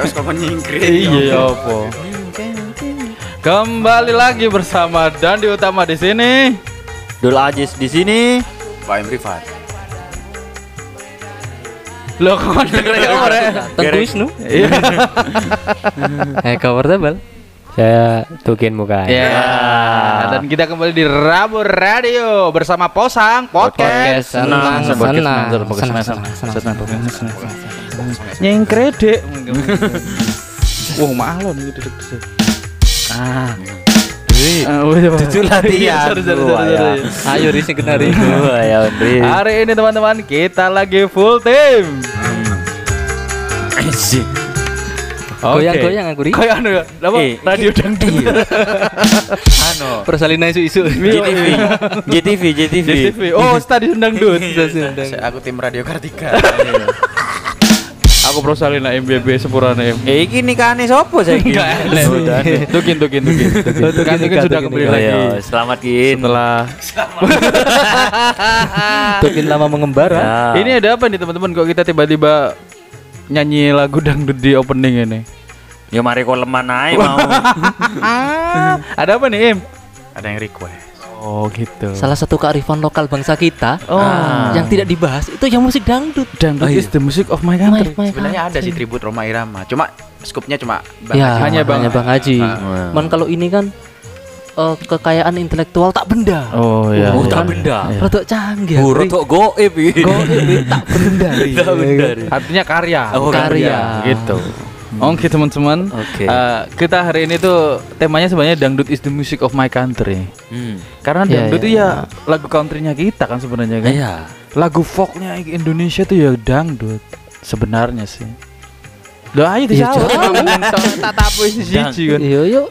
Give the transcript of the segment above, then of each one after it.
Mulai kau. Iya ya apa? Kembali lagi bersama Dandi Utama di sini. Dul Ajis di sini. Pak Imri Fat. Lo kok ya? Tengku Wisnu. Iya. Eh, kabar tebal. Saya Tukin Muka. Ya. Dan kita kembali di Rabu Radio bersama Posang Podcast. Senang, Senang, senang, senang, senang, senang, senang, senang. Yang kredit. Wah, mahal nih gitu. Ah. Ah, udah, Pak. Itu latihan. Sorry, sorry, Wah, sorry, ya. sorry. Ayo Risi kenari. Wah, ya Andri. Hari ini teman-teman kita lagi full tim. Asik. Oke. Goyang-goyang aku ri. Kayak anu ya, apa? Eh, Radio dangdut. Anu. Persalina isu-isu. GTV. GTV, GTV. JTV. Oh, stadion dangdut. Saya aku tim Radio Kartika. Aku prosalina MBB sepurana M. Eh, iki nikahane sopo saiki? Tukin, tukin, tukin. Tukin, tukin sudah kembali lagi. iya, selamat Kin. Setelah Tukin lama mengembara. Ya. ini ada apa nih teman-teman kok kita tiba-tiba nyanyi lagu dangdut di opening ini? Ya mari kok leman ae mau. Ada apa nih, Im? Ada yang request. Oh, gitu. Salah satu kearifan lokal bangsa kita Oh. yang tidak dibahas itu yang musik dangdut. Dangdut Oh, iya. is the music of my country. Sebenarnya ada sih tribut Roma Irama. Cuma skupnya cuma Ya, Haji. Hanya Bang- hanya Bang Haji. Ah. Man kalau ini kan eh, kekayaan intelektual tak benda. Oh, iya. Oh, iya. tak benda. Iya. Rodok canggih. Oh, rotok goib iki. Go ini tak benda. Tak benda, Ri. Artinya karya. Oh, karya. Gitu. Oke teman-teman, Oke. Eh, kita hari ini tuh temanya sebenarnya dangdut is the music of my country. Hmm. Karena Iya, dangdut iya, itu ya lagu countrynya kita kan sebenarnya kan. Iya. Lagu folknya Indonesia tuh ya dangdut sebenarnya sih. Doa ayo Iya, dijawab. Tak siji kan. Iya, yuk.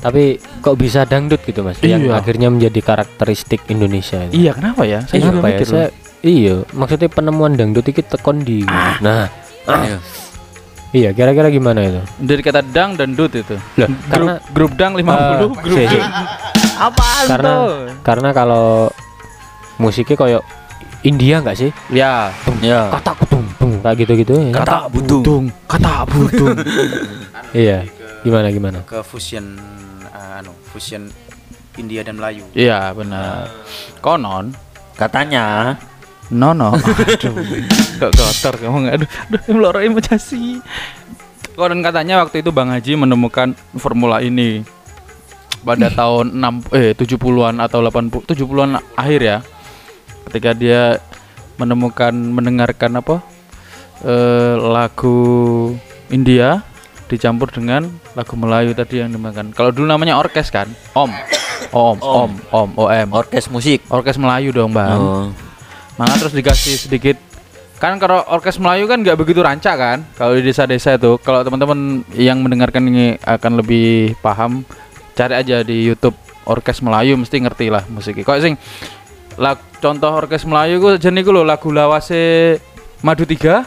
Tapi kok bisa dangdut gitu Mas? Yang Iya. akhirnya menjadi karakteristik Indonesia itu. Iya kenapa ya? Saya juga Kenapa ya? Saya, iya, maksudnya penemuan dangdut itu tekon di. Nah, Iya. Iya kira-kira gimana itu? Dari kata dang dan dut itu. Loh, Grup, karena grup dang 50, Eh, grup sih, dut. sih. Apaan karena tuh? karena kalau musiknya kayak India nggak sih? Ya, Ya. Kata kutung tung kayak gitu-gitu ya. Kata budung. kata budung. Iya. Gimana gimana? ke fusion uh, anu, fusion India dan Melayu. Iya benar. Konon Katanya Nono. Aduh. Kok kotor kamu nggak? Aduh, aduh melorot imajinasi. Konon katanya waktu itu Bang Haji menemukan formula ini pada tahun 6 eh 70-an atau 80 70-an akhir ya. Ketika dia menemukan mendengarkan apa? eh lagu India dicampur dengan lagu Melayu tadi yang dimakan. Kalau dulu namanya orkes kan? Om. Om, om, om, OM. orkes musik. Orkes Melayu dong, Bang. Oh. Maka terus dikasih sedikit kan kalau orkes Melayu kan nggak begitu rancak kan kalau di desa-desa itu kalau teman-teman yang mendengarkan ini akan lebih paham cari aja di YouTube orkes Melayu mesti ngerti lah musiknya kok sing lag, contoh orkes Melayu gue jenis gue lho lagu lawase Madu Tiga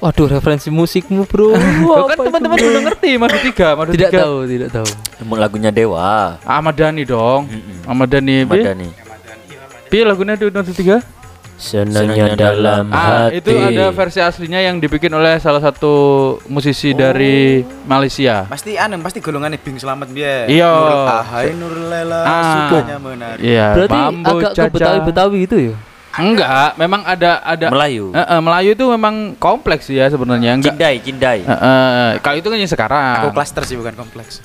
Waduh, referensi musikmu, Bro. Loh, kan teman-teman udah ngerti Madu Tiga Madu tidak Tiga tahu, tidak tahu. Emang lagunya Dewa. Ahmad Dhani dong Mm-mm. Ahmad Dhani piye? Madani. piye lagunya Madu Tiga Senangnya dalam Ah, hati. itu ada versi aslinya yang dibikin oleh salah satu musisi dari Malaysia. Pasti anu, pasti golongan Bing Selamat biar. Iya. Ahai Nurul Lela Ah. sukanya menari. Iya, Berarti Bambu agak ke Caca. Betawi-Betawi itu ya? Enggak, memang ada ada Melayu. Eh, eh, Melayu itu memang kompleks ya sebenarnya. Enggak. Cindai, Cindai. Eh, eh, kalau itu kan yang sekarang. Aku klaster sih bukan kompleks.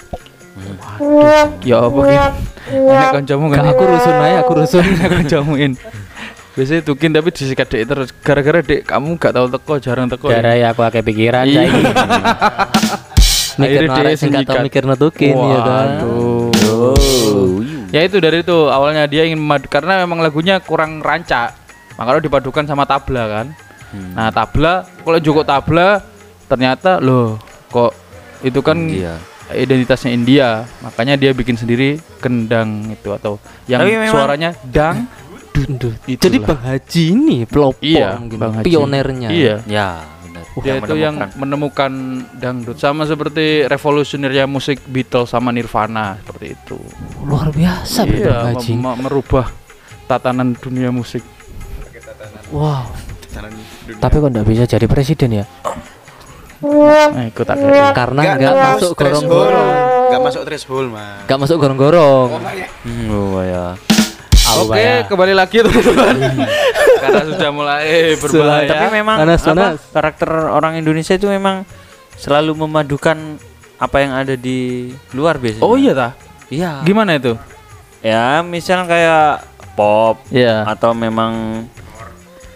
Ya apa gitu. Enak kancamu kan. Aku rusun aja, aku rusun. Enak kancamuin. Biasanya tukin tapi disikat dek terus gara-gara dek kamu gak tahu teko jarang teko. ya. Cara ya aku akeh pikiran Iya. Mikir dia sing gak tau mikir nutukin ya kan. Waduh. Oh. Ya itu dari itu awalnya dia ingin memadu karena memang lagunya kurang rancak. Makanya dipadukan sama tabla kan. Hmm. Nah tabla kalau cukup tabla ternyata loh kok itu kan India. identitasnya India makanya dia bikin sendiri kendang itu atau yang Tapi memang- suaranya dang Dundut. Itulah. Jadi Bang Haji ini pelopor Iya, gini, Bang Haji. pionernya. iya Ya, benar. dia itu yang menemukan dangdut sama seperti revolusionernya musik Beatles sama Nirvana seperti itu Luar biasa iya Bang Haji. merubah tatanan dunia musik Wow. Jalan dunia. Tapi kok nggak bisa jadi presiden ya? Nah, ikut aku. Karena Nggak- masuk gorong-gorong. Nggak masuk threshold, Mas. Nggak masuk gorong-gorong. Hmm, oh, ya. Oke, bayar. kembali lagi teman-teman. Karena sudah mulai berbahaya. Tapi memang Panas, apa, panas. karakter orang Indonesia itu memang selalu memadukan apa yang ada di luar biasanya. Oh iya tah? Iya. Gimana itu? Ya, misal kayak pop Iya. atau memang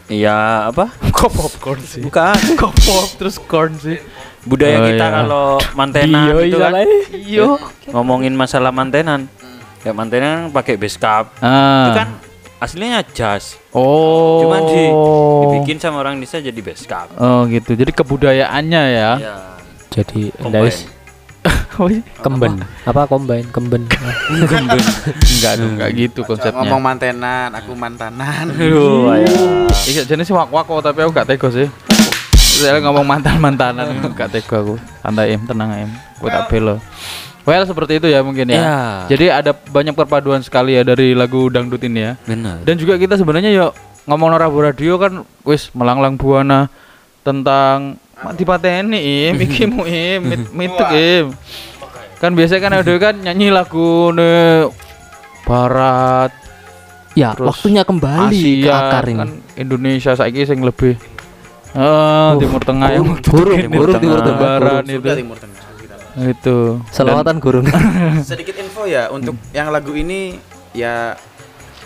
Iya apa? Kok popcorn sih? Bukan Kok pop terus corn sih? budaya Oh, kita iya. kalau mantenan Iya, gitu iya kan. Iya. Ngomongin masalah mantenan. Kayak mantenan kan pakai base cap. Itu Ah. kan aslinya jas. Oh. Cuman di dibikin sama orang Indonesia jadi base cap. Oh gitu. Jadi kebudayaannya ya. Ya. Jadi guys kemben. Apa combine? Kemben. enggak dong, enggak gitu konsepnya. Ngomong mantenan, aku mantanan. Aduh, ya. Iya, jenis sih wak wako tapi aku gak tega sih. Saya ngomong mantan mantanan gak tega aku. Santai em, tenang em. Aku tak belo. Well seperti itu ya mungkin ya. Ya. Jadi ada banyak perpaduan sekali ya dari lagu dangdut ini ya. Benar. Dan juga kita sebenarnya yuk ngomong Rabu Radio kan wis melanglang buana tentang mati pateni im iki mu im mit- mitek im. Kan biasanya kan ada kan nyanyi lagu ne barat Ya, Terus waktunya kembali ke Asia akar ini. kan Indonesia saiki sing lebih eh Timur Tengah yang burung, Timur burung, Tengah, Timur Tengah, Barat Sudah itu Timur Tengah. Itu Selawatan gurung. Sedikit info ya untuk yang lagu ini ya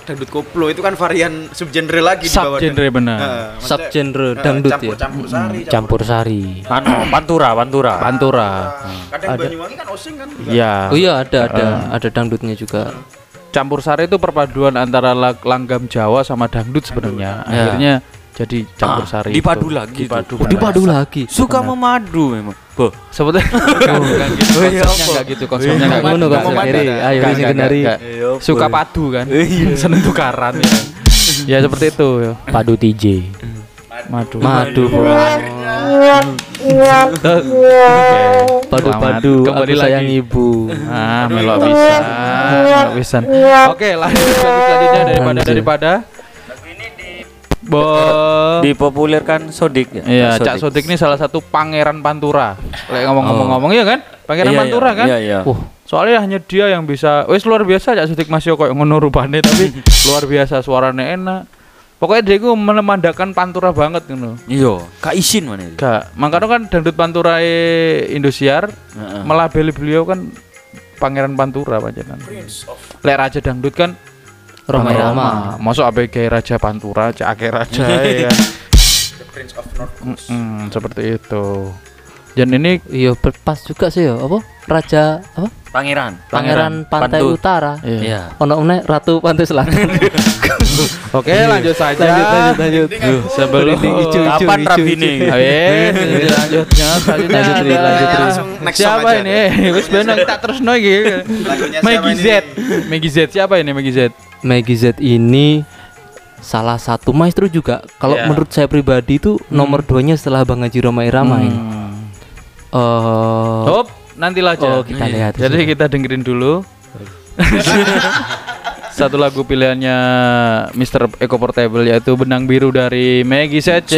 dangdut koplo itu kan varian subgenre lagi di bawah subgenre benar Heeh, maksudnya, Subgenre dangdut ya. campur-campur sari, Campur sari. Anu, pantura, pantura. Pantura Kadang Banyuwangi kan osing kan juga. ya Oh iya ada ada ada dangdutnya juga. campur sari itu perpaduan antara langgam Jawa sama dangdut sebenarnya Ya. Jadi campur Ah, sari dipadu itu. lagi dipadu benar. Dipadu lagi. Suka memadu memang. Boh. sebetulnya bukan gitu konsepnya enggak gitu konsepnya enggak Ngono kok sendiri. Ayo Enggak, sing kenari enggak. suka padu kan seneng tukaran ya ya seperti itu ya padu TJ. madu Madu. Padu-padu Selamat. Kembali sayang ibu. Ah, melok bisa. Bisa. Oke, lanjut selanjutnya daripada daripada Bo Dipopulerkan Sodik ya. Iya, Cak Sodik ini salah satu pangeran Pantura. Lek ngomong-ngomong iya kan? Pangeran Iya, Pantura iya, kan? Iya, iya. Wah, Soalnya hanya dia yang bisa wis luar biasa Cak Sodik Mas yo koyo ngono rupane tapi luar biasa suaranya enak. Pokoknya dia itu menemandakan Pantura banget ngono. Iya, Kak Isin mana itu? Gak, makanya kan dangdut Pantura Indosiar Heeh. melabeli beliau kan Pangeran Pantura panjenengan. Lek Raja Dangdut kan Roma Irama. Rama. Masuk kayak Raja Pantura, cak ake raja ya. The Prince of North Coast. Mm, seperti itu. Dan ini Iya pas juga sih ya apa? Raja apa? Pangeran. Pangeran Pantai Pantut. Utara. iya. Iya. Ono meneh Ratu Pantai Selatan. Oke, lanjut saja. lanjut lanjut lanjut. Sebelum Icu, icu, Kapan icu, Rabine? icu. Wes, lanjutnya selanjutnya Lanjut, lanjut, Ri. Langsung next song Siapa aja ini? Wis benar tak terus iki. Lagunya siapa Maggie ini? Z. Maggie Z siapa ini Maggie Z? Maggie Z ini salah satu maestro juga. Kalau Ya. menurut saya pribadi itu nomor duanya setelah Bang Haji Roma Irama ini. Eh, Hop, nanti lah oh kita lihat. Jadi kita dengerin dulu. Satu lagu pilihannya Mr. Eco Portable yaitu Benang Biru dari Maggie Z.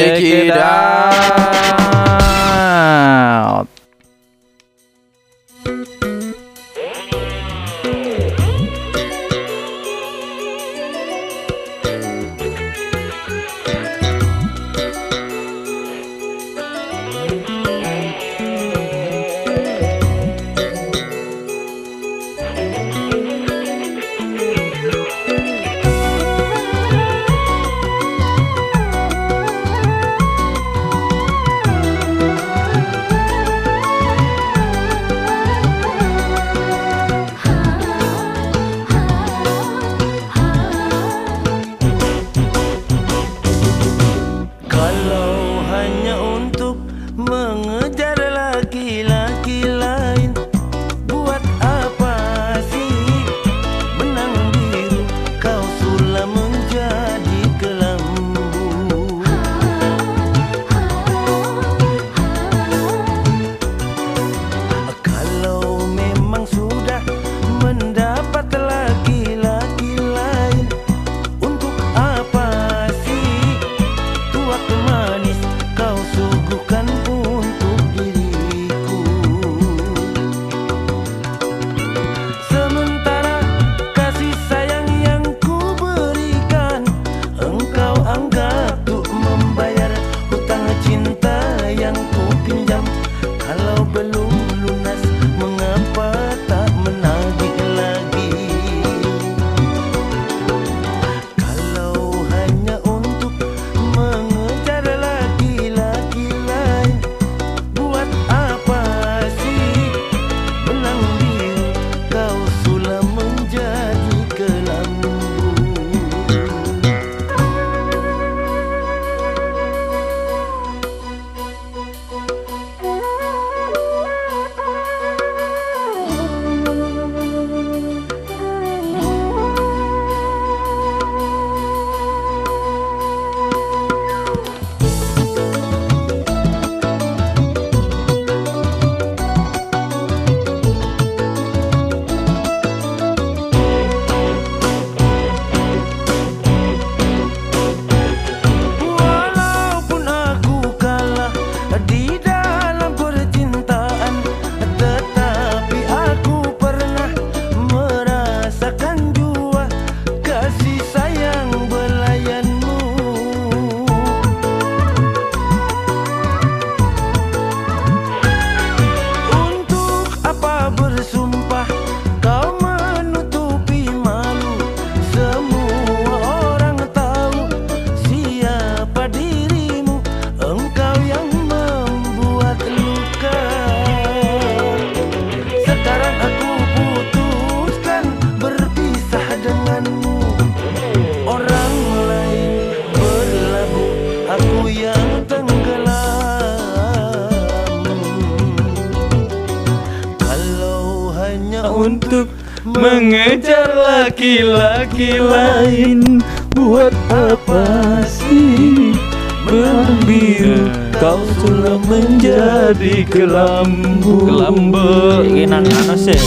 kelambu kelambu Iki nang anu sih.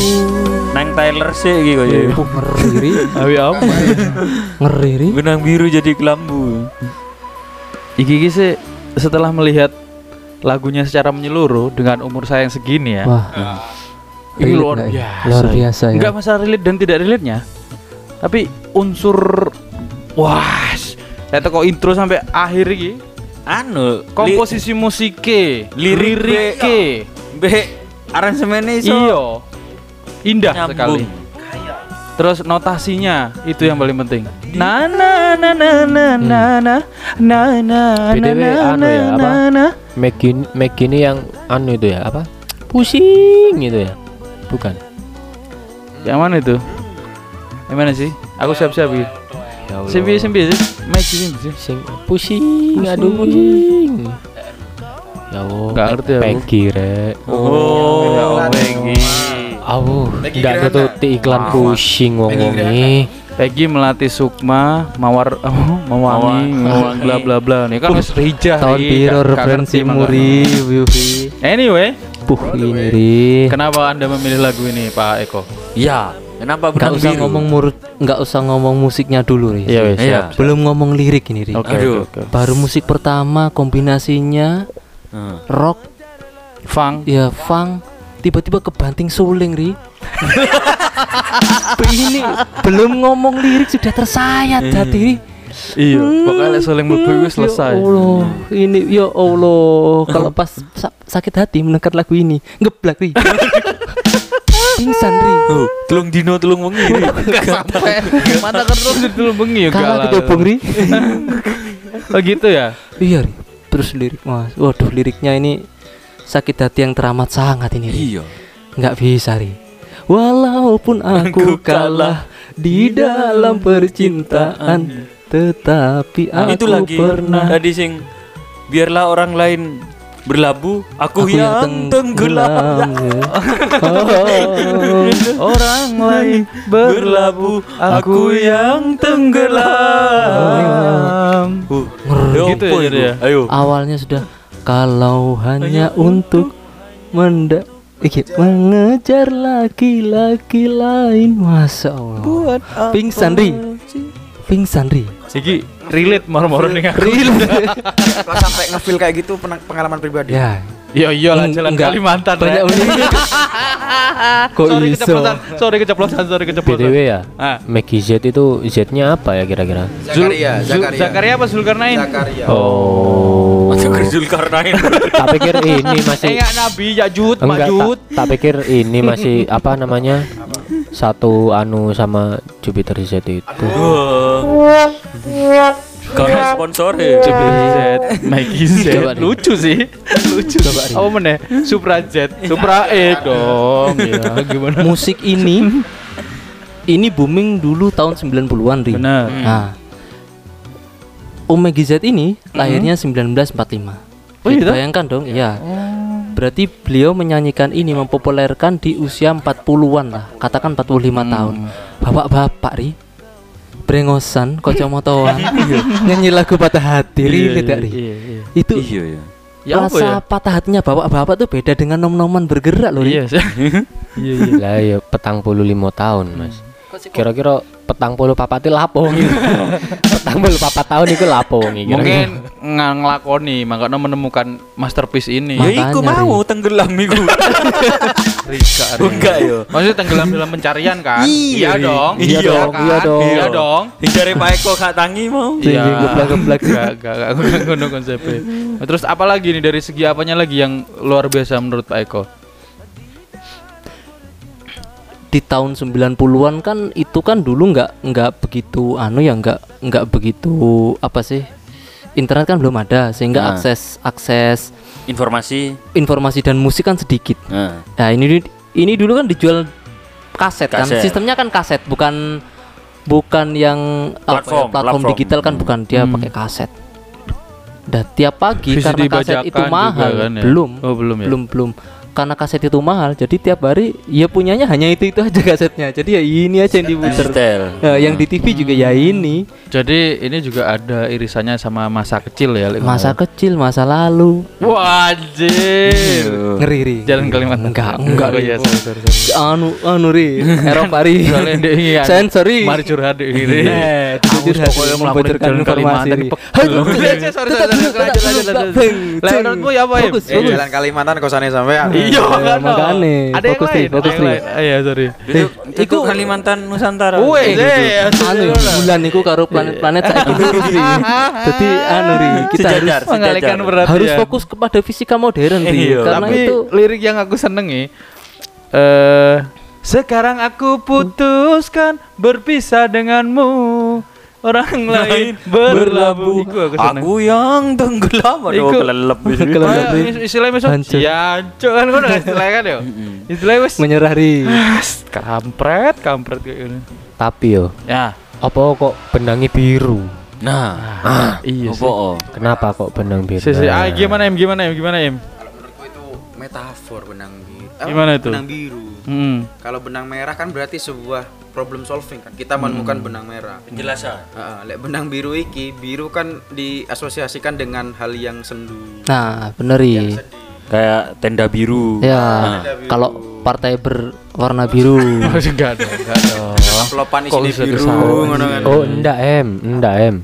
Nang Tyler sih iki koyo. Uh, ngeri ri. awi apa ngeri ri. Benang biru jadi kelambu. iki iki sih setelah melihat lagunya secara menyeluruh dengan umur saya yang segini ya Wah, ini relate luar ya? biasa Luar biasa ya. Enggak masalah relate dan tidak relate-nya. Tapi unsur wah, saya kok intro sampai akhir iki Anu, komposisi musiknya, lirik liriknya, be aransemennya iso iya, indah nyambung. sekali. Terus notasinya itu yang paling penting. Na na na na na na na na na na anu ya, na apa? na. Meg ini, Meg ini yang anu itu ya apa? Pusing gitu ya. Bukan. Yang mana itu? Yang mana sih? Aku siap-siap gitu. Ya. Sembi sembi sih. Mic sih sih. Sing pusing, aduh pusing. Ya Allah. Nggak ngerti aku. Peggy rek. Oh, Ya Allah. Peggy. Aduh, Peggy nggak Grana. nututi iklan pusing Peggy ngomongnya. Peggy melatih Sukma, Mawar, oh, Mawangi, Mawangi. bla bla bla. Ini kan wis hijah. Tahun Ri. biru referensi muri. Anyway, Puh ini kenapa anda memilih lagu ini, Pak Eko? Ya, kenapa Nggak benang usah biru? ngomong murut, nggak usah ngomong musiknya dulu ri. Iya, wes, Iya. siap. Belum ngomong lirik ini ri. Oke, Aduh. oke. Baru musik pertama kombinasinya Heeh. rock Fang. ya funk tiba-tiba kebanting suling ri ini belum ngomong lirik sudah tersayat hati ri Iya, pokoknya soalnya mlebu wis selesai. ya Allah ini ya Allah kalau pas sa- sakit hati mendengar lagu ini ngeblak ri pingsan ri. Oh, telung dino telung wengi. Sampai. mata kan terus dulu bengi ya kalah ketubung ri. Oh gitu ya. iya ri. Terus lirik mas. Waduh liriknya ini sakit hati yang teramat sangat ini ri. Iya. nggak bisa ri. Walaupun aku kalah di dalam percintaan tetapi aku itu lagi pernah tadi sing biarlah orang lain berlabuh, aku, Aku yang tenggelam. Oh, Orang lain berlabuh, aku yang tenggelam. Uh, Ngeri. Gitu ya apa jadi itu? ya? Ayo. awalnya sudah kalau hanya untuk menda Iki, mengejar laki-laki lain Masya Allah Pingsan ri Pingsan ri Iki relate moro-moro nih aku. Kalau sampai ngefeel kayak gitu pengalaman pribadi. Ya, Iya iyalah jalan Enggak. Kalimantan. banyak unik. Kok sorry iso? keceplosan, sorry keceplosan, sorry keceplosan. BTW ya. Ah. Maggie Z itu Z-nya apa ya kira-kira? Zakaria, Zul- Zakaria. Zakaria apa Zulkarnain? Zakaria. Oh. Zulkarnain. tak pikir ini masih enggak Nabi Yajud, enggak Majud. tak, tak pikir ini masih apa namanya? Satu anu sama Jupiter Z itu. Karena sponsor ya. Z, Maggie Z. Lucu sih. Lucu. Apa meneh? Supra Z, Supra E dong. Ya, gimana? Musik ini ini booming dulu tahun 90-an, Ri. Benar. Nah. Omega Z ini lahirnya 1945. Oh, iya? Bayangkan dong, iya. Berarti beliau menyanyikan ini mempopulerkan di usia 40-an lah, katakan 45 tahun. Bapak-bapak ri brengosan kacamataan nyanyi lagu patah hati ri Iya, tidak ri iya, iya. itu Iya ya. Ya apa rasa ya? patah hatinya bapak-bapak tuh beda dengan nom-noman bergerak loh ri Iya, iya, iya. Lah ya petang puluh lima tahun mas. Kira-kira petang puluh papat itu lapo gitu. petang puluh papat tahun itu lapo gitu. Mungkin nggak ngelakoni, makanya menemukan masterpiece ini. Ya iku mau tenggelam iku. Rika, Rika. Enggak yo. Maksudnya tenggelam dalam pencarian kan? Iya, dong. iya dong, kan? iya dong. Iya dong. Hindari Pak Eko gak tangi mau. Iya. geblak-geblak. Gak, gak, gak, gak, ngono konsepnya. Nah, Terus apa lagi nih dari segi apanya lagi yang luar biasa menurut Pak Eko? Di tahun 90-an kan itu kan dulu nggak nggak begitu anu ya nggak nggak begitu apa sih internet kan belum ada sehingga Nah. akses akses Informasi. informasi dan musik kan sedikit Nah. nah ini ini dulu kan dijual kaset, kan Kaset. sistemnya kan kaset bukan bukan yang apa ya, Platform, platform, platform. digital kan bukan dia Hmm. pakai kaset dan tiap pagi VCD karena kaset itu mahal kan ya? belum Oh, belum ya? belum belum karena kaset itu mahal jadi tiap hari ya punyanya hanya itu itu aja kasetnya jadi ya ini aja yang diputer. Ya, yang di TV juga ya ini Jadi ini juga ada irisannya sama masa kecil ya. Masa kecil masa lalu Wajib. ngeri ri Jalan Kalimantan. enggak enggak Oh, iya, sorry, sorry, sorry. anu anu ri Eropa ri Sensori. Mari curhat ini. Eh, jujur hati pokoknya jalan informasi Kalimantan ri. Sorry, sorry, sorry, lanjut, lanjut, lanjut, lanjut. Lah, menurutmu ya apa, bagus. jalan Kalimantan kosannya sampean. Iya. Ada yang Fokus, lain, fokus, lain. Iya, sorry. Itu, itu Kalimantan Nusantara. Weh, Eh, eh, anu bulan iku karo planet-planet saiki lurus ri. Dadi anu ri, kita harus mengalihkan berat harus ya. fokus kepada fisika modern ri. Iya, Karena Tapi itu lirik yang aku senengi eh sekarang aku putuskan berpisah denganmu orang lain berlabuh. aku yang tenggelam. Aduh Iku- kelelep Kelelep. Ah, is- istilahnya misal Hancur. ya cok kan ngono kan istilahnya kan ya? Istilahnya wis menyerah ri. "As, kampret kampret kayak gini. Tapi yo, ya. apa kok benangnya biru? Nah, iya sih? Kenapa kok benang biru? Si- si- ah, gimana em gimana em gimana em Kalau menurutku itu metafor benang biru. Eh, Gimana itu? Benang biru. hmm. Kalau benang merah kan berarti sebuah problem solving kan. Kita menemukan benang merah. Penjelasan. Heeh, lek benang biru iki, biru kan diasosiasikan dengan hal yang sendu. Nah, bener ri. Kayak tenda biru. Ya, kalau partai berwarna biru. Oh, enggak dong enggak dong Pelopan biru ngono kan. Oh, enggak em, enggak em.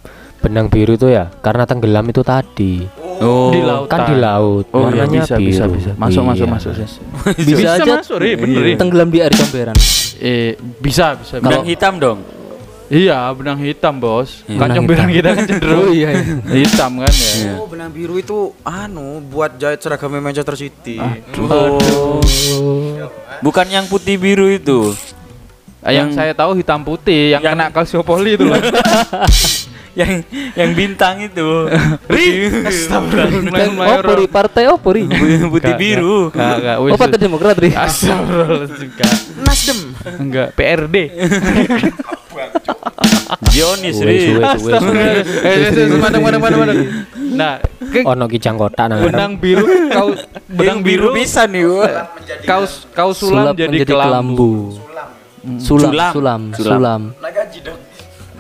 Benang biru itu ya karena tenggelam itu tadi. Oh. di lautan Kan di laut, Oh iya, warnanya bisa, biru. bisa, bisa. Masuk, masuk, Iya. masuk. sih. Bisa, Bisa aja masuk, Ri, bener, Ri. tenggelam di air comberan. Eh, bisa, bisa. Benang Kalau- hitam dong. Iya, benang hitam, Bos. Iya. Kan Benang comberan hitam. kita kan cenderung iya. hitam kan ya. Iya. Oh, benang biru itu anu buat jahit seragam Manchester City. Oh. Bukan yang putih biru itu. Yang Yang- saya tahu hitam putih, yang, yang- kena kalsiopoli itu loh. yang yang bintang itu. Ri, astagfirullah. Oh, puri partai oh puri. putih biru. Enggak, enggak. Oh, partai Demokrat ri. Astagfirullahaladzim, enggak. Nasdem. Enggak, PRD. Suwe, Ri. suwe. Eh, eh, eh, mana, mana, mana, mana. Nah, ke Ono kijang kotak nang ngarep. benang biru kau benang biru bisa nih. kau kau sulam jadi kelambu. Sulam, sulam, Sulam. sulam, Sulam. sulam.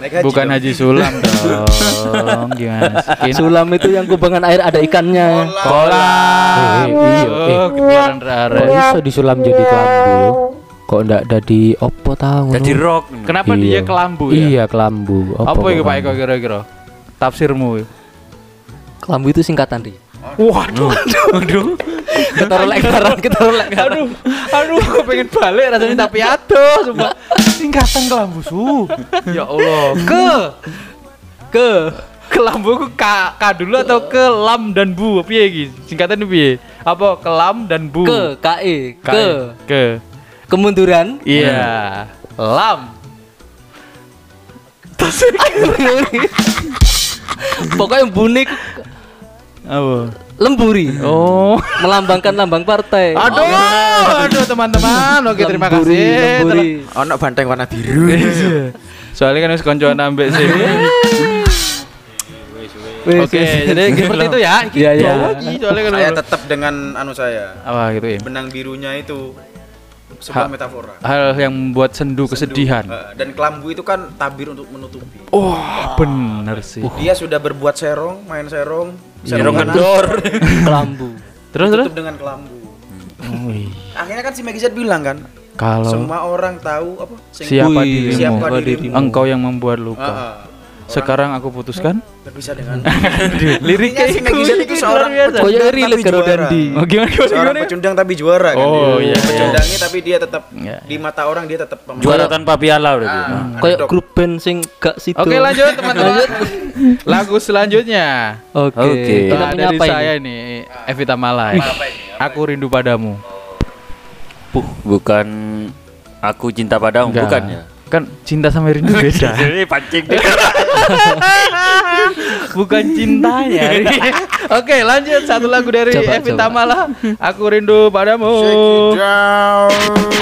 Naik haji Bukan dong. Haji Sulam dong. Gimana sih? Sulam itu yang kubangan air ada ikannya. Kolam. Eh, iya, eh. Oh, keluaran Kok rare. iso disulam jadi kelambu? Kok ndak jadi opo tahu? Jadi rock. Kenapa dia kelambu ya? Iya, kelambu. Apa kok itu Pak Eko kira-kira? tafsirmu. Kelambu itu singkatan, Ri. Waduh, waduh. Kita rolek garang, kita rolek garang. Aduh, aku pengen balik rasanya tapi aduh, sumpah. Singkatan su. Ya Allah. Ke ke kelambu ku ka, ka dulu atau ke lam dan bu piye iki? Singkatan piye? Apa kelam dan bu? Ke, KE, Ka- ke. ke. Kemunduran. Iya. Lam. Pokoknya bunik Apa? Lemburi. Oh. Melambangkan lambang partai. Aduh, aduh teman-teman. Oke, terima Lemburi, kasih. lemburi. Ono banteng warna biru. Soalnya kan harus koncoan ambek sih. Wis, Oke, jadi seperti itu ya. Iya, iya. Lagi, Soalnya kan saya tetap dengan anu saya. apa gitu ya. Benang birunya itu sebuah Ha- metafora. Hal yang membuat sendu kesedihan. Eh, dan kelambu itu kan tabir untuk menutupi. Wah, bener sih. Dia sudah berbuat serong, main serong, Serong kanan, kendor. Kelambu. Terus terus. dengan kelambu. Wih, Akhirnya kan si Megizet bilang kan, Kalau semua orang tahu apa? siapa dirimu? siapa dirimu? Engkau yang membuat Ah, luka. ah. Sekarang aku putuskan. berpisah dengan Liriknya Intinya si Megizet itu seorang pecundang tapi juara. Dandi. Oh, gimana gimana? Seorang gimana? pecundang tapi juara kan. Oh, dia. iya, iya. Pecundangnya tapi dia tetap Iya. di mata orang dia tetap pemenang. Juara tanpa piala udah. Ah, Kayak underdog. grup band sing gak situ. Oke lanjut teman-teman. Lagu selanjutnya. Oke. Oke. Kita Nah, punya dari apa saya ini? ini Evita Malai. Aku rindu padamu. Puh, bukan aku cinta padamu, Enggak. bukan ya? Kan cinta sama rindu beda. Jadi pancing Bukan cintanya. Oke, lanjut satu lagu dari Coba, Evita coba. Mala. Aku rindu padamu. Shake it down.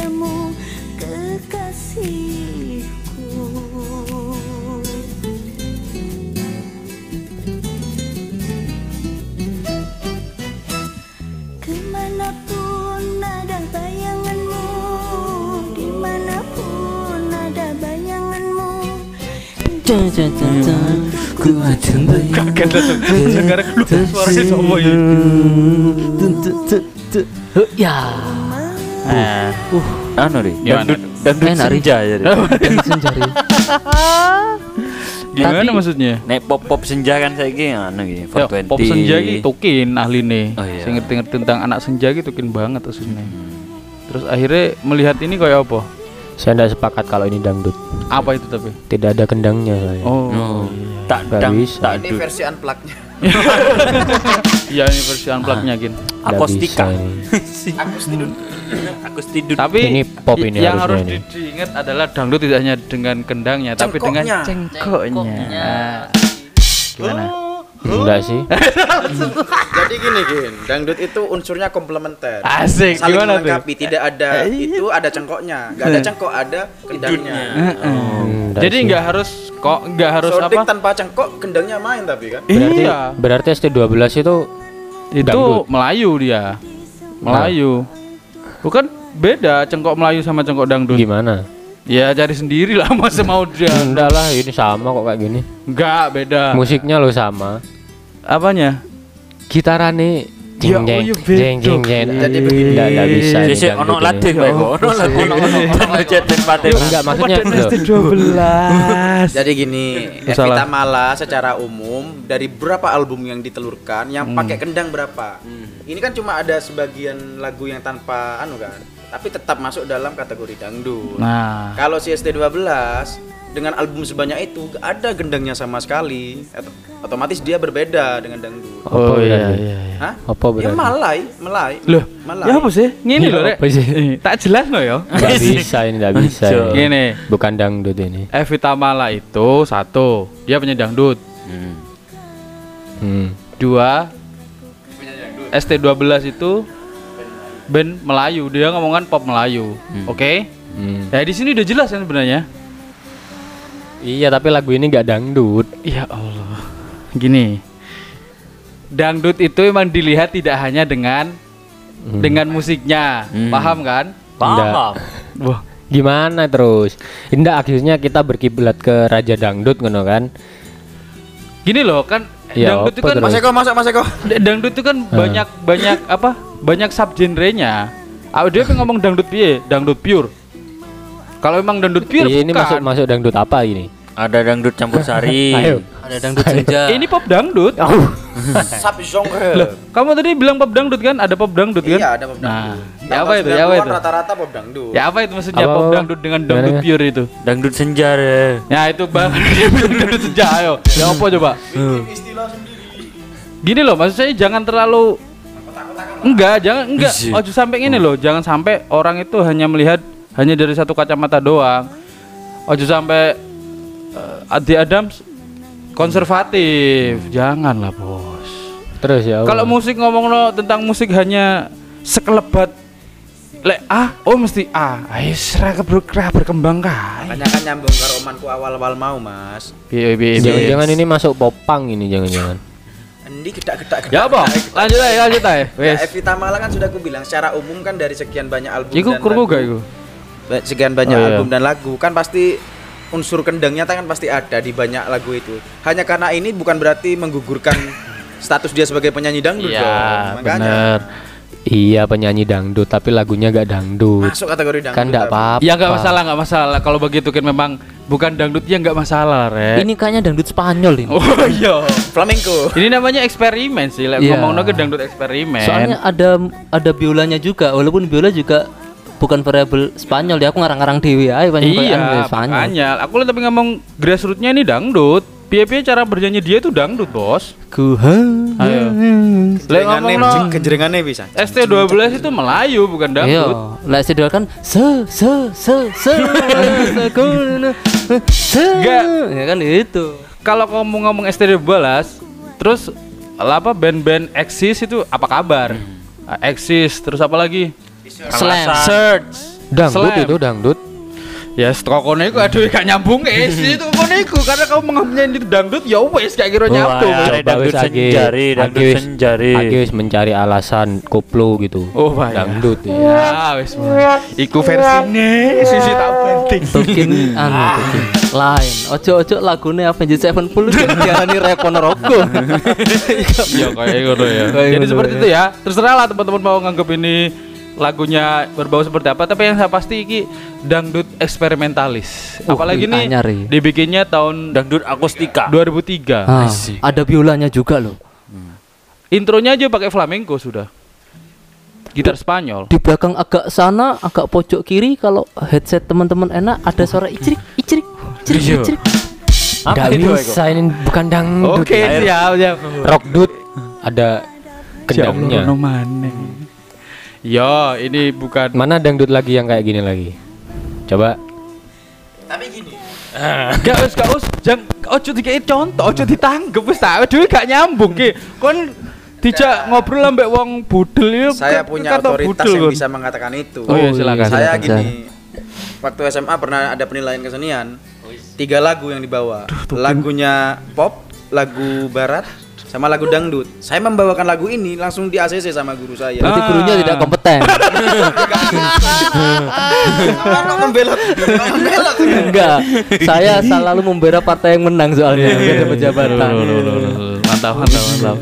padamu kekasihku. Ke mana pun ada bayanganmu Di mana pun ada bayanganmu Ku akan bayang suaranya sama ya. Ya. Nah, anu ri. Gimana Dangdut dangdut Enak, senja ya. Ri. Senjari Gimana Tapi- maksudnya? Nek pop pop senja kan saiki anu iki Ya, 420. pop senja iki tukin ahline. Oh, iya. Sing ngerti-ngerti tentang anak senja iki tukin banget asline. Terus akhirnya melihat ini kayak apa? Saya tidak sepakat kalau ini dangdut. Apa itu tapi? Tidak ada kendangnya saya. Oh. Oh, tak Nggak dang, bisa. tak Ini versi unplugged-nya. Iya ini versi unplugged-nya gin. Nggak Akustika. bisa ini. Aku setuju. Aku tidur. Tapi Ini pop ini yang harus di- diingat adalah dangdut tidak hanya dengan kendangnya, tapi dengan Cengkoknya. cengkoknya. Ah. Gimana? Enggak sih. Jadi gini Gin, dangdut itu unsurnya komplementer. Asik, Saling gimana tuh? melengkapi, tidak ada itu ada cengkoknya, nggak ada cengkok ada kendangnya. Hmm, nggak Jadi sih. nggak harus kok nggak harus Sordik apa? tanpa cengkok kendangnya main tapi kan. Berarti Iya. berarti ST12 itu Itu dangdut. Melayu dia. Melayu. Bukan beda cengkok Melayu sama cengkok dangdut. gimana? Ya cari sendiri lah masa mau dia. Enggak lah, ini sama kok kayak gini. Enggak, beda. Musiknya lo sama. Apanya? Gitarane Ya, jeng oh jeng iya, beda. jeng jeng jeng. Jadi begini. Enggak enggak bisa. dangdut ono ini. latih bae kok. Ono latih. Ono cetin pate. Enggak maksudnya loh, 12. Jadi gini, Salah. Evita Mala secara umum dari berapa album yang ditelurkan, yang pakai kendang berapa? Ini kan cuma ada sebagian lagu yang tanpa anu kan, tapi tetap masuk dalam kategori dangdut. Nah, Kalau si ST12 dengan album sebanyak itu gak ada gendangnya sama sekali. Ot- Otomatis dia berbeda dengan dangdut. oh Apa iya iya iya. Hah? Apa Ya berarti? malai, melai. Loh, malai. ya apa sih? Ngene Ya lho, Rek. apa sih? Eh, Tak jelas no ya. Enggak bisa ini enggak bisa. Ini. Gini, Bukan dangdut ini. Evita Mala itu satu, dia punya dangdut. Hmm. Hmm. Dua, ST12 itu band Melayu, dia ngomongan pop Melayu. Oke? Hmm. Ya di sini udah jelas kan sebenarnya. Iya, tapi lagu ini enggak dangdut. Ya Allah. Gini. Dangdut itu emang dilihat tidak hanya dengan Hmm. dengan musiknya. Hmm. Paham kan? Paham. Wah, Gimana terus? Indah akhirnya kita berkiblat ke Raja Dangdut ngono kan? gini loh kan Ya, dangdut itu kan terus? Mas Eko, masuk Mas Eko. dangdut itu kan banyak banyak apa? Banyak subgenrenya. Ah, dia ngomong dangdut piye? Dangdut pure. Kalau emang dangdut pure Iya, ini bukan. masuk masuk dangdut apa ini? Ada dangdut campur sari. Ayo. Ada dangdut senja Ini pop dangdut. Sub genre. Kamu tadi bilang pop dangdut kan? Ada pop dangdut kan? Iya, ada pop Nah, dangdut. ya apa itu? Ya apa 90-an itu? Rata-rata pop dangdut. Ya apa itu maksudnya Apa, pop dangdut dengan dangdut gimana? pure itu? Dangdut senja deh. Ya itu bang dia bilang dangdut senja ayo. Ya apa coba? Gini loh, maksud saya jangan terlalu Enggak, jangan enggak. Ojo sampai ini loh, jangan sampai orang itu hanya melihat hanya dari satu kacamata doang. Ojo sampai eh, Adi Adams konservatif. Janganlah, Bos. Terus ya. Kalau musik ngomong lo tentang musik hanya sekelebat lek A, oh mesti A. Ayo serah ber berkembang kae. Makanya kan nyambung ke romanku awal-awal mau, Mas. Jangan-jangan ini masuk popang ini jangan-jangan. Endi gedak-gedak Ya apa? Lanjut aja, lanjut aja. Ya, Wes. Evita Mala kan sudah aku bilang secara umum kan dari sekian banyak album Iku lagu- gak iku? Sekian banyak Oh, iya. album dan lagu kan pasti unsur kendangnya kan pasti ada di banyak lagu itu. Hanya karena ini bukan berarti menggugurkan status dia sebagai penyanyi dangdut Iya, dong. Makanya bener. Iya penyanyi dangdut tapi lagunya gak dangdut. masuk kategori dangdut. Kan enggak tapi- apa-apa. Ya nggak masalah, nggak masalah. Kalau begitu kan memang bukan dangdutnya nggak masalah, Rek. Ini kayaknya dangdut Spanyol ini Oh iya. Flamenco. Ini namanya eksperimen sih. Lek Iya. ngomongnya ke dangdut eksperimen. Soalnya ada ada biolanya juga Walaupun biola juga bukan variabel Spanyol ya Aku ngarang-ngarang dewi aja banyak iya, makanya. Aku tapi ngomong grassrootsnya ini dangdut. Piye-piye cara bernyanyi dia itu dangdut, Bos. Ku Ayo. Lek ngomong no, Kejerengannya bisa. ST12 itu Melayu bukan Iya, dangdut. lek sidol kan se se se se se se Enggak. ya kan itu. Kalau kamu ngomong ST12, terus apa band-band eksis itu apa kabar? Eksis, terus apa lagi? Slam. Search. Dangdut Slam. itu dangdut. Ya stok kono iku aduh gak nyambung es itu kono iku karena kamu mengambil itu dangdut ya wes gak kira nyambung. Wah, Coba ada dangdut senjari, dangdut Lagi wis- senjari. lagi wis mencari alasan koplo gitu. Oh bahaya. Dangdut ya. Ya wes. Iku versine sisi tak penting. Tukin anu tukin lain. Ojo-ojo lagune Avenged Sevenfold diarani Rekon Rogo. Ya kayak ngono ya. Jadi seperti ya. itu ya. Terserah lah teman-teman mau nganggep ini lagunya berbau seperti apa tapi yang saya pasti iki dangdut eksperimentalis. Uh, Apalagi nih anyar ya. dibikinnya tahun Dangdut akustika. 2003. Ah, ada biolanya juga loh. Intronya aja pakai flamenco sudah. Gitar Spanyol. Di belakang agak sana, agak pojok kiri kalau headset teman-teman enak ada suara icrik, icrik, icrik, Iya. icrik. Nggak bisa ini bukan dangdut. Oke, siap, siap. Rock dut ada kendangnya. Yo, ini bukan Mana dangdut lagi yang kayak gini lagi? Coba. Gak us, gak us, jangan ojo dikei contoh, ojo ditanggep wis tak aduh gak nyambung ki. Kon dijak ngobrol ambek wong budel ya. Saya punya otoritas budel, yang bisa mengatakan itu. Oh iya silakan. saya silakan, gini waktu SMA pernah ada penilaian kesenian tiga lagu yang dibawa lagunya pop lagu barat sama lagu dangdut saya membawakan lagu ini langsung di ACC sama guru saya Berarti gurunya tidak kompeten. Enggak. Saya selalu membela partai yang menang soalnya beda pejabatan. Loh, loh, loh, loh, loh. Mantap, mantap, mantap.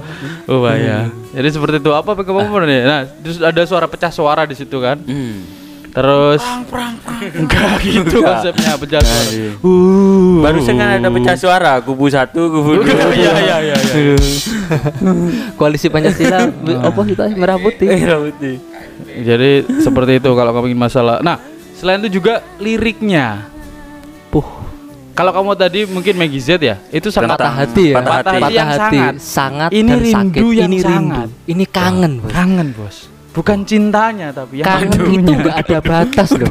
Oh bahaya. Jadi seperti itu. Apa pengumuman nih? Nah, terus ada suara pecah suara di situ kan. Hmm. Terus enggak gitu konsepnya pecah suara. iya. Uh. Barusan kan ada pecah suara, kubu satu, kubu dua. Iya, iya, iya, iya. Koalisi Pancasila apa kita merah putih. Eh, putih. Jadi seperti itu kalau kamu ingin masalah. Nah, selain itu juga liriknya. Puh, Kalau kamu tadi mungkin Maggie Z ya, itu sangat patah hati ya. Patah hati. Patah yang hati. sangat. Sangat Ini dan rindu sakit. yang Ini rindu. sangat. Ini kangen, Bos. kangen, Bos. Bukan cintanya tapi yang Kangen itu enggak ada batas loh.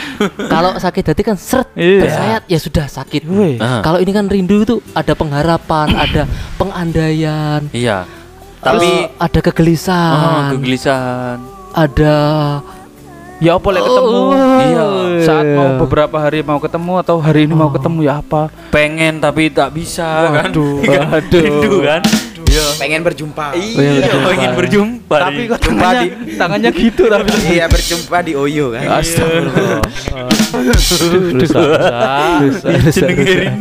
Kalau sakit hati kan seret Iya. bersayat ya sudah sakit. Ah. Kalau ini kan rindu itu ada pengharapan, ada pengandaian, Iya. tapi Tapi ada oh, kegelisahan, kegelisahan. ada Ya apa lek ketemu? Oh, Iya. Saat iya. mau beberapa hari mau ketemu atau hari ini mau ketemu ya apa? Pengen tapi tak bisa kan. Waduh. Waduh. Rindu kan? Iya. pengen berjumpa Iya, berjumpa. pengen berjumpa. Tapi kok tangannya tangannya gitu tapi. iya berjumpa di Oyo kan Astagfirullah. Jenenge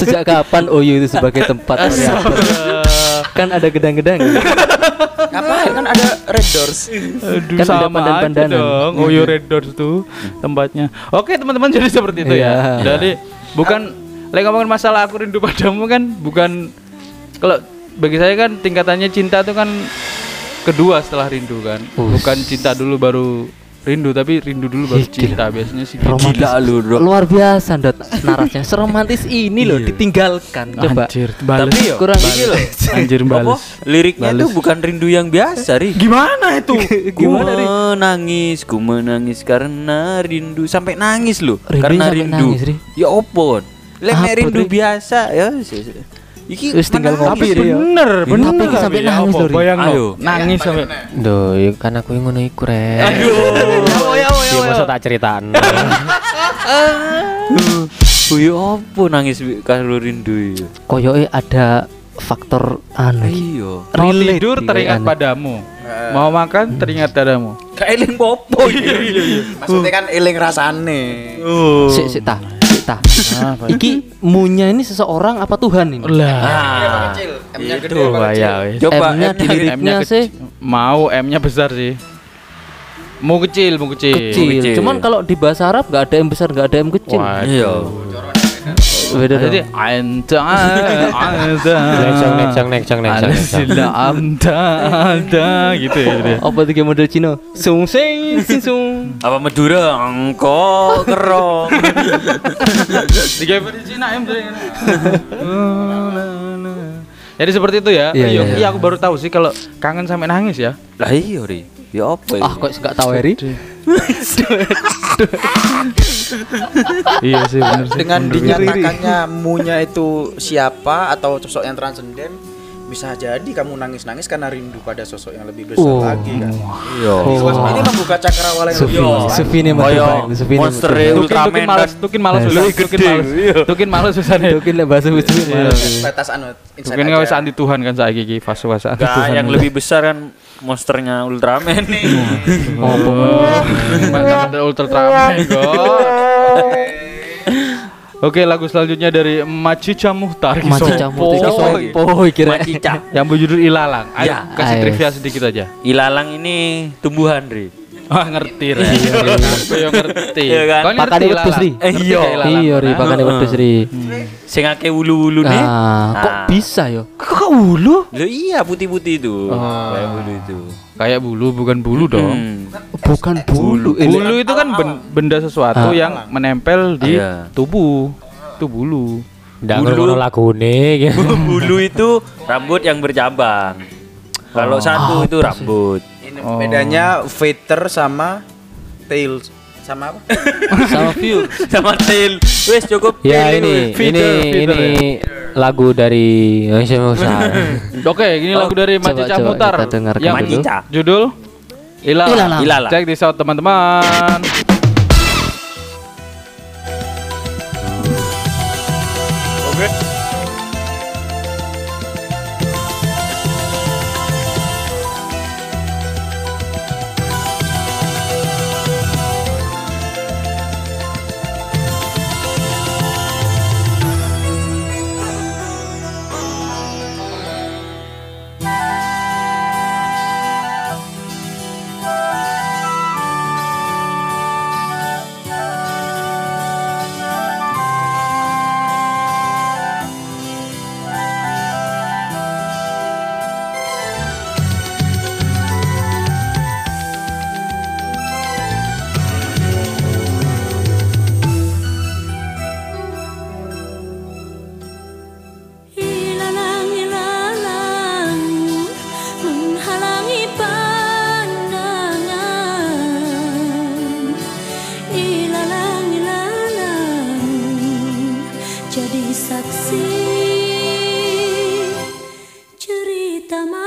sejak kapan OYO itu sebagai tempat variabel? Kan ada gedang-gedang. ngapain kan ada Red Doors Aduh, Kan ada sama aja pandan-pandanan. dong. Oyo Red Doors tuh tempatnya. Oke teman-teman jadi seperti itu ya. Iya. Jadi bukan lagi ngomongin masalah aku rindu padamu kan bukan kalau bagi saya kan tingkatannya cinta itu kan kedua setelah rindu kan. Us. Bukan cinta dulu baru rindu tapi rindu dulu baru cinta biasanya sih. Romantis. Gila lu, Bro. Luar biasa Dot narasnya. Seromantis ini loh ditinggalkan. Coba. Anjir, bales. Tapi yo, Kurang ini loh. Anjir bales. Liriknya Bales. tuh bukan rindu yang biasa, Ri. Gimana itu? Gimana Ri? Menangis, ku menangis karena rindu sampai nangis loh. Rindunya karena rindu. nangis, Ri. Ya opo? Lek rindu Ri? biasa ya. Iki Wis tinggal ngopi, ya. Bener, bener. Tapi iki sampai Ya nangis. Bayang Ayo. nangis sampai. Duh, ya kan aku ngono iku rek. Aduh. Ya, ya, Ya masa tak ceritaan. Oh ya opo nangis karo rindu ya. Koyoke ada faktor anu. Iya. Mau tidur teringat kayaknya. padamu. Mau makan teringat padamu. Kaeling popo. maksudnya kan eling rasane. Sik sik tah, sik tah. Iki munya ini seseorang apa Tuhan ini? Lah. kecil M-nya gede wes. Coba M-nya liriknya M-nya sih Mau M-nya besar sih. Mau kecil, mau kecil. kecil. Cuman kalau di bahasa Arab nggak ada yang besar, nggak ada yang kecil. Waduh. Iya. Beda Jadi anta anta. Nexang nexang nexang nexang. nexang. Sila anta anta gitu ya. jadi. Apa tiga model Cina? Sung sing sing sung. Apa Madura engkau kerong. Tiga versi Cina M tadi. Jadi seperti itu ya. Iya, Iya, iya, iya, aku baru tahu sih kalau kangen sampai nangis ya. Lah iya, Ri. Ya apa Ah kok nggak tahu Eri? iya sih benar sih. dengan bener. dinyatakannya munya itu siapa atau sosok yang transenden bisa jadi kamu nangis-nangis karena rindu pada sosok yang lebih besar Oh. lagi kan. Iya. Oh. Ini membuka cakrawala yang Sufi, lebih luas. Sufi ini Sufi ini monster ya. Tukin Ultraman tukin males, kan. tukin males Nah, susah, lebih tukin males. iya. Tukin males susah nih. Tukin lek bahasa Sufi malas. Batas anu Tukin aja. nggak bisa anti Tuhan kan saiki iki fase-fase anti Gak, Tuhan. yang lebih besar kan monsternya Ultraman nih. Mantap ada Ultra Tramen Oke, lagu selanjutnya dari Macica Muhtar kira. Macica. Yang berjudul Ilalang. Ayo Ya. kasih trivia sedikit aja. Ilalang ini tumbuhan, Ri. Ah ngerti Re. Aku yang ngerti. Iya kan? Kau ngerti wedhus, Ri. Iya. gak ilalang? Iya ri pakane wedhus ri. Sing akeh wulu-wulu nih. Ah, kok Ah. bisa yo? Kok ulu? Loh, iya putih-putih itu. Kayak wulu itu. Kayak bulu bukan bulu dong. Hmm. Bukan bulu. ini. Bulu itu kan ben- benda sesuatu Ah. yang menempel di Iya. tubuh. Itu bulu. Ndak Bulu. ngono lagune gitu. bulu itu rambut yang bercabang. Kalau satu itu rambut. Ini Oh. bedanya feather sama tail sama apa? Sama view. Sama tail. Wes cukup. Ya tail ini. Feeder, ini feeder ini lagu dari Musa. Oke, ini lagu dari coba, Macica coba Mutar. yang dulu. Judul Ilalang. Ilalang. Ilalang. Cek di sound teman-teman. Cerita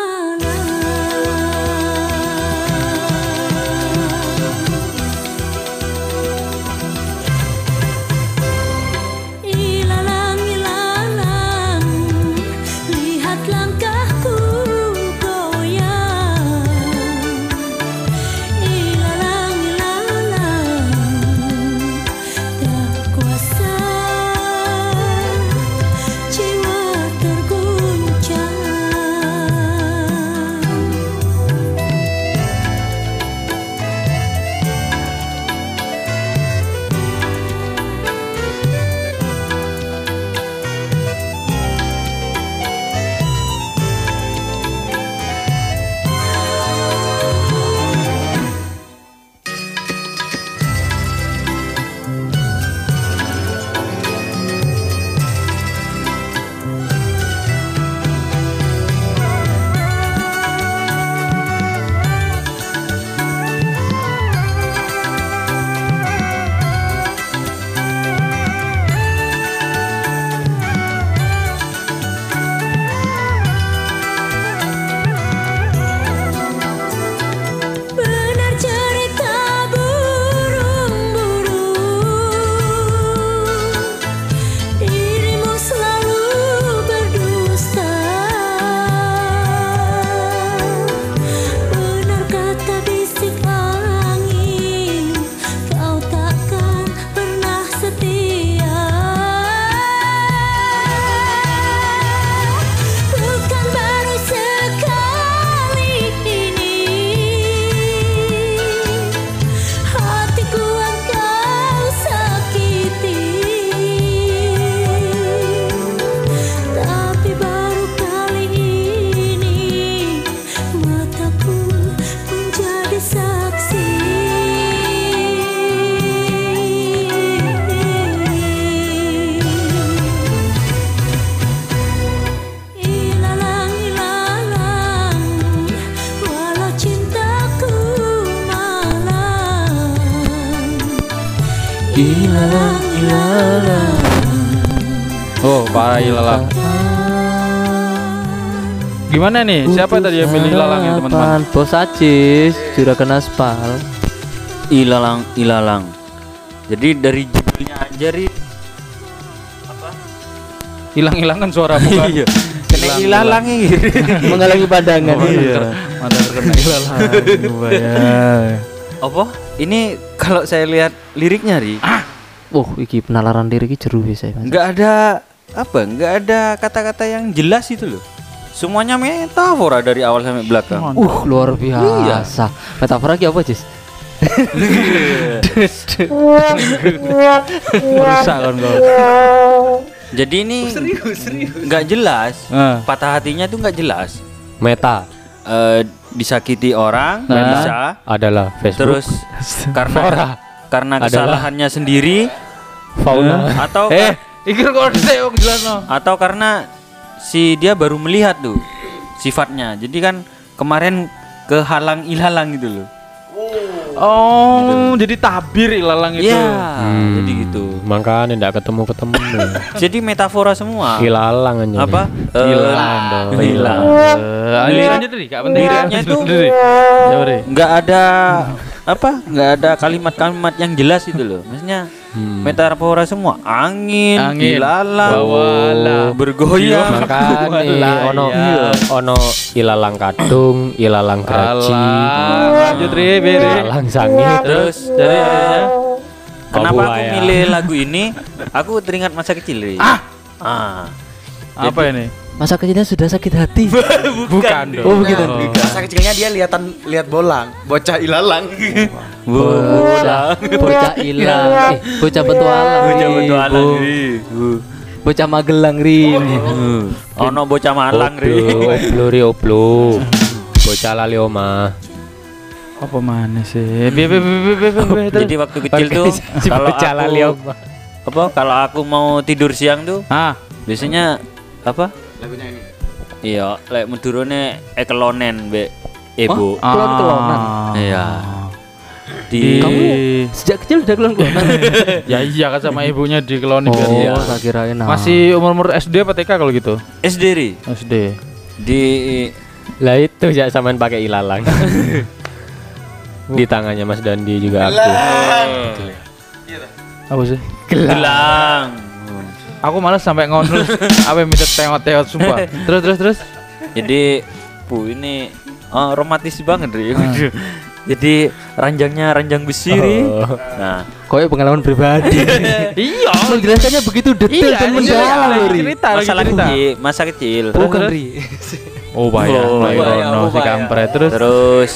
ilalang Oh, para ilalang. Gimana nih? Siapa tadi yang milih ilalang ya teman-teman? Bos Ajis, juragan aspal. Ilalang, ilalang. Jadi dari judulnya aja ri Hilang-hilangan suara bukan? Iya. Kena ilalang ini. Menghalangi pandangan. Oh, iya. Mata terkena ilalang. Apa? Ini kalau saya lihat liriknya ri, Oh, iki penalaran diri iki jeru ya saya. Mas. nggak ada apa? Nggak ada kata-kata yang jelas itu loh. Semuanya metafora dari awal sampai belakang. Uh, luar biasa. Metafora iki apa, Jis? Merusak kan kau. Jadi ini nggak jelas. Ah. Patah hatinya tuh nggak jelas. Meta Eh, disakiti orang Nah. bisa. adalah Facebook. Terus karena karena Adalah- kesalahannya sendiri fauna. atau Eh, iki kok saya jelas no. atau karena si dia baru melihat tuh sifatnya. Jadi kan kemarin kehalang ilalang gitu loh. Oh, jadi tabir ilalang itu. Iya, Hmm. jadi gitu. Makanya ndak ketemu-ketemu. Jadi metafora semua. Hilalang aja. Apa? Hilang dong. Hilang. Eh, ini lanjut tadi, gak penting. Liriknya tuh Ya, Bre. nggak ada apa? Nggak ada kalimat-kalimat yang jelas itu loh. Maksudnya Hmm. metafora semua. Angin, Angin, ilalang, bawala, bergoyang. Makanya ono Iya. ono ilalang kadung, ilalang Alah, lanjut ilalang sangit. Terus jadi akhirnya, kenapa aku buaya. milih lagu ini? Aku teringat masa kecil. Ri. Ah. Apa ini? Masa kecilnya sudah sakit hati. Bukan dong. Oh, begitu. Masa kecilnya dia lihatan lihat bolang, bocah ilalang. Bocah, bocah ilang, eh, bocah petualang. Bocah Ri. petualang. Ri. Bu. Bocah Magelang rin. Ono bocah malang ri. Oblo, oblo, ri, oblo. Bocah lali oma. Apa mana sih? Jadi waktu kecil tuh Si kalau bocah lali aku oma. apa kalau aku mau tidur siang tuh Ah, biasanya apa? Lagunya ini. Iya, lek medurone ekelonen be ibu. Kelon-kelonan. Iya. Di Kamu sejak kecil udah kelon-kelonan. ya iya kan sama ibunya di keloni biar Oh, iya. tak kirain. ah. Masih umur-umur SD apa TK kalau gitu? SD ri. SD. Di Lah itu ya samain pakai ilalang. Di tangannya Mas Dandi juga aku. Apa sih? gelang. Aku malas sampai ngono. Apa yang minta tengok-tengok sumpah. Terus terus terus. Jadi bu ini oh, romantis banget ri. Jadi ranjangnya ranjang besi. Oh. Nah, Koyo pengalaman pribadi. Iya. Menjelaskannya begitu detail Iya, dan mendalam, cerita, masalah cerita. kecil, masa kecil. Bukan? Ri. Oh bahaya, Oh, bahaya, Rono oh, si kampret terus. Terus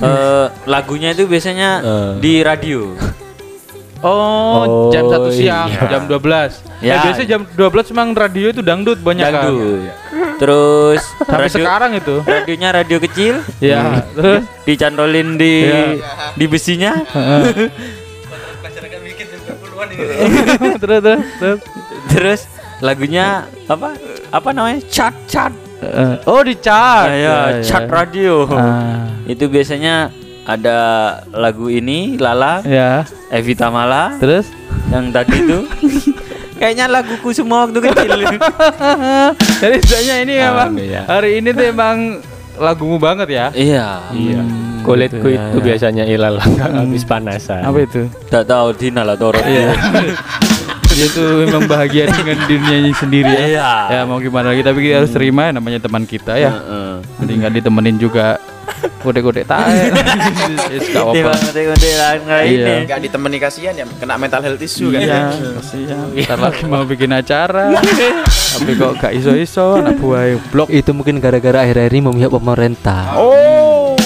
eh lagunya itu biasanya Eh. di radio. Oh, jam Oh, 1 siang, iya. jam 12. Ya, Ya. biasanya jam 12 memang radio itu dangdut banyak kan. Dangdut. Terus Sampai radio- sekarang itu. radionya radio kecil Ya, terus dicantolin di Iya. di besinya. terus terus terus. Terus lagunya apa? Apa namanya? Chat chat. Eh, oh, di chat. Ah, ya, chat radio. Ah, Itu biasanya ada lagu ini Lala ya. Evita Mala Terus yang tadi itu kayaknya laguku semua waktu kecil. Jadi sebenarnya ini Ah, emang iya. hari ini tuh emang lagumu banget ya. iya. Iya. Hmm, Kulitku gitu ya, itu ya. biasanya ilalang nggak habis panasan. Apa itu? Tak tahu Dina lah Toro. Iya. Dia tuh memang bahagia dengan dunianya sendiri ya. Iya. Ya mau gimana lagi tapi kita harus terima ya, namanya teman kita ya. Heeh. Jadi nggak ditemenin juga kode-kode tae. Yes, gak Tiba apa-apa. Iya. ini. Enggak ditemani kasihan ya, kena mental health issue kan. Iya, kasihan. Ntar lagi mau bikin acara. tapi kok gak iso-iso anak buah blok. Itu mungkin gara-gara akhir-akhir ini memihak pemerintah. Oh.